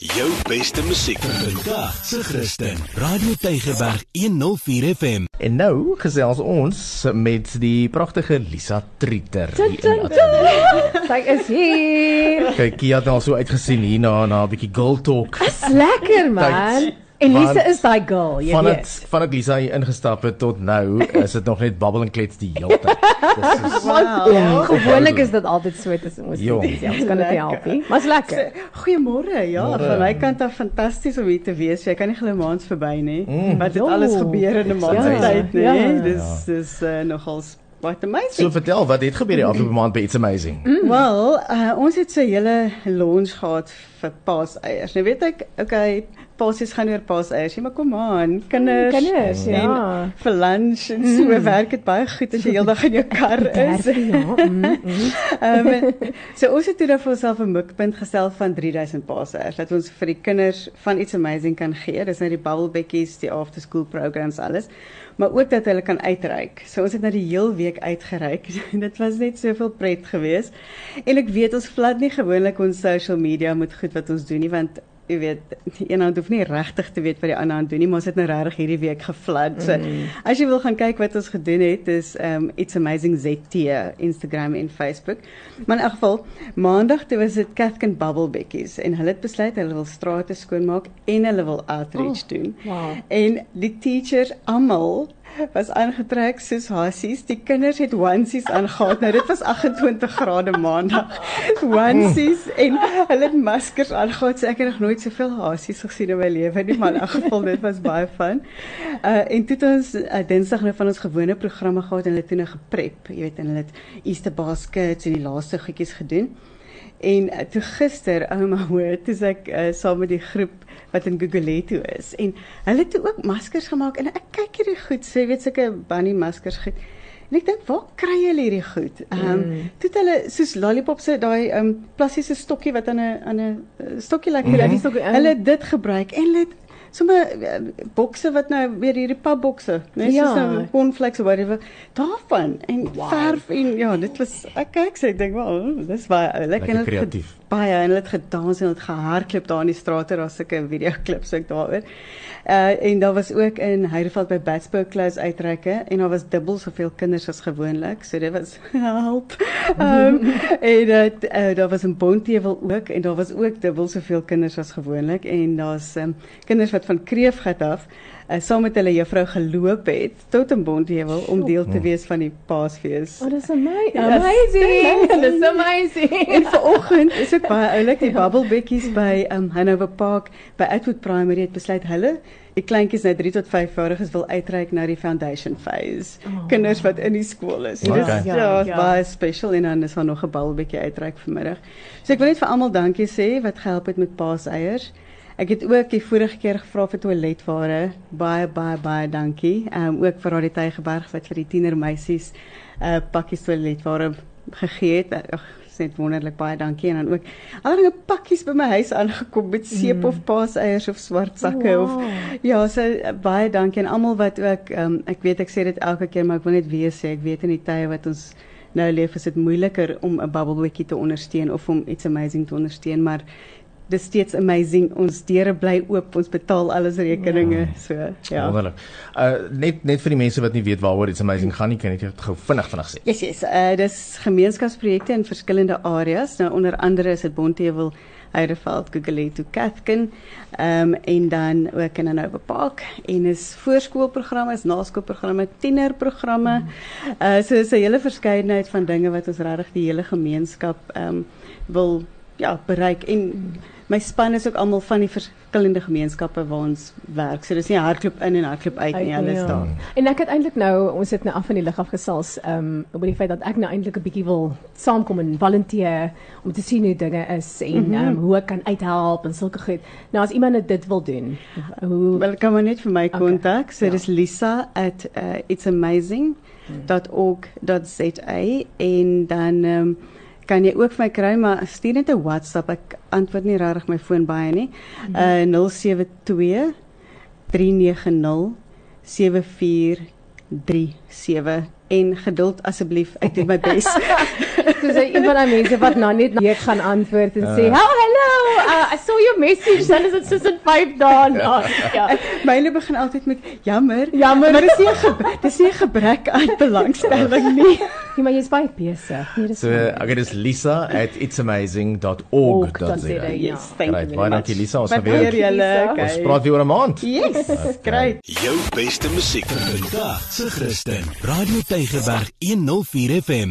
Jou beste musiek vandag se Christen. Radio Tygerberg 104 FM. En nou gesels ons met die pragtige Lisa Trieter. Sy is hier. Kyk, Kia het al so uitgesien hier na na 'n bietjie girl talk. Dis lekker man. En Lisa Want is daai girl, jy Van weet. dit van dit Lisa hier ingestap het tot nou, is dit nog net babbel en klets die hele tyd. Dis is Wow. Gewoonlik is dit altyd so tussen ons. Ja, ons kan dit nie help nie. Maar is lekker. Goeiemôre. Ja, van my kant af fantasties om hier te wees. Jy kan nie glo maand verby nie. Mm. Wat dit Jo. alles gebeur in 'n maand se Ja, tyd, nee. ja. Dis dis uh, nogals what amazing. So vertel, wat het gebeur die afgelope maand by It's Amazing? Mm. Wel, uh, ons het so 'n hele launch gehad vir paaseiers. Nou weet ek, okay, paasies gaan oor paaseiers, maar kom aan, kinders. Kinders, en ja. vir lunch en so mm. werk dit baie goed as jy heeldag in jou kar is. Ja. Mm, mm. Ehm so ons het toe dan vir onsself 'n mikpunt gestel van 3000 paaseiers dat ons vir die kinders van iets amazing kan gee. Dis nou die bubbelbekkies, die after school programs alles. Maar ook dat hulle kan uitreik. So ons het nou die heel week uitgereik. Dit was net soveel pret geweest. En ek weet ons vat nie gewoonlik ons social media met goed wat ons doen nie want jy weet die een hand hoef nie regtig te weet wat die ander hand doen nie, maar ons het nou regtig hierdie week geflat. So Mm. as jy wil gaan kyk wat ons gedoen het, is um It's Amazing ZT Instagram en Facebook. Maar in elk geval, maandag toe was dit Cathkin Bubblebekkies en hulle het besluit hulle wil strate skoonmaak en hulle wil outreach Oh, doen. wow. En die teachers almal was aangetrek soos hasies. Die kinders het onesies aangetrek. Nou dit was 28 grade maandag. Onesies en hulle het maskers aangetrek. So ek het nog nooit soveel hasies gesien in my lewe nie, maar in elk geval dit was baie fun. Uh en toe het ons uh, Dinsdag nou van ons gewone programme gehad en hulle toe nou geprep, jy weet, en hulle het Easter baskets en die laaste goedjies gedoen. En uh, toe gister, ouma hoor, toe ek uh, saam met die groep wat in Guguletto is en hulle het ook maskers gemaak en ek kyk hierdie goed, so jy weet sulke bunny maskers goed. En ek dink, waar kry hulle hierdie goed? Ehm um, Mm. toe het hulle soos lollipop se daai ehm um, plastiese stokkie wat aan 'n aan 'n uh, stokkie lekker mm stokkie, uh. Hulle het dit gebruik en hulle het sommer uh, bokse wat nou weer hierdie papbokse, net Ja. soos nou cornflakes of whatever, daarvan en Wow. verf en ja, dit was ek kyk sê ek dink, "Wow, dis baie oulik." Lekker En kreatief. Baie en hulle het gedans en het gehardloop daar in die strate daar's sulke videoklips ook daaroor. Uh en daar was ook in Heideveld by Batsburg Close uitreike en daar was dubbel soveel kinders as gewoonlik. So dit was help. Um en dit uh, daar was 'n Bontewil ook en daar was ook dubbel soveel kinders as gewoonlik en daar's um, kinders wat van Kreefgat af uh, saam met hulle juffrou geloop het tot in Bontewil om deel te wees van die Paasfees. Oh, dis ama- Ja, amazing. dis Dis amazing. En vanoggend is ook baie oulik die bubbelbekkies by um Hanover Park by Outwood Primary het besluit hulle die kleintjies nou 3 tot 5 jariges wil uitreik na die foundation phase. Oh. Kinders wat in die skool is. So Okay. dis Ja, ja, ja. baie special en dan is daar nog 'n bubbelbekkie uitreik vanmiddag. So ek wil net vir almal dankie sê wat gehelp het met paaseiers. Ek het ook die vorige keer gevra vir toiletware. Baie baie baie dankie. Ehm um, ook vir Radio Tygerberg wat vir die tienermeisies 'n uh, pakkies toiletware gegee het. Ag, is net wonderlik baie dankie en dan ook allerlei pakkies by my huis aangekom met seep mm. of paaseiers of swart sakke Wow. of ja, so uh, baie dankie aan almal wat ook um, ek weet ek sê dit elke keer maar ek wil net weer sê ek weet in die tye wat ons nou leef is dit moeiliker om 'n bubbelwikkie te ondersteun of om iets amazing te ondersteun maar dis steeds amazing ons deure bly oop ons betaal alles rekeninge ja. so ja Wonderlik. Uh net net vir die mense wat nie weet waaroor It's Amazing gaan nie, kan ek dit gou vinnig vinnig sê. Yes, yes. Uh dis gemeenskapsprojekte in verskillende areas. Nou onder andere is dit Bontewil, Heideveld, Guguletto, Cathkin, ehm um, en dan ook in Hanover Park en is voorskoolprogramme, is naskoolprogramme, tienerprogramme. Uh so is 'n hele verskeidenheid van dinge wat ons regtig die hele gemeenskap ehm um, wil ja, bereik en my span is ook almal van die verskillende gemeenskappe waar ons werk. So dis nie hardloop in en hardloop uit nie, alles Ja. daar. En ek het eintlik nou ons het nou af van die lig af gesels um oor die feit dat ek nou eintlik 'n bietjie wil saamkom en volunteer om te sien hoe dinge is en Mhm. um hoe ek kan uithelp en sulke goed. Nou as iemand net dit wil doen, hoe Wel kan maar net vir my Okay. kontak. So Ja. dis Lisa at uh, itsamazing.org.za en dan ehm um, kan jy ook vir my kry maar stuur net 'n WhatsApp. Ek antwoord nie regtig my foon baie nie. Uh 072 390 7437 en geduld asseblief. Ek doen my bes. Soos hy een van daai mense wat nou net week gaan antwoord en sê, Ja. "Oh, hello, uh, I saw your message." Dan is dit soos in 5 dae na. Ja. Myne begin altyd met jammer. Jammer. Maar dis nie 'n dis nie 'n gebrek aan belangstelling nie. Ja, maar jy's baie besig. Nee, dis So okay, dis lisa@itsamazing.org.za. Org.za, ja. Yes, thank Right, you baie very dankie. Lisa, ons gaan Waardeer weer julle. Ons praat weer oor 'n maand. Yes, great. Jou beste musiek vir vandag se Christen. Radio Tygerberg 104 FM.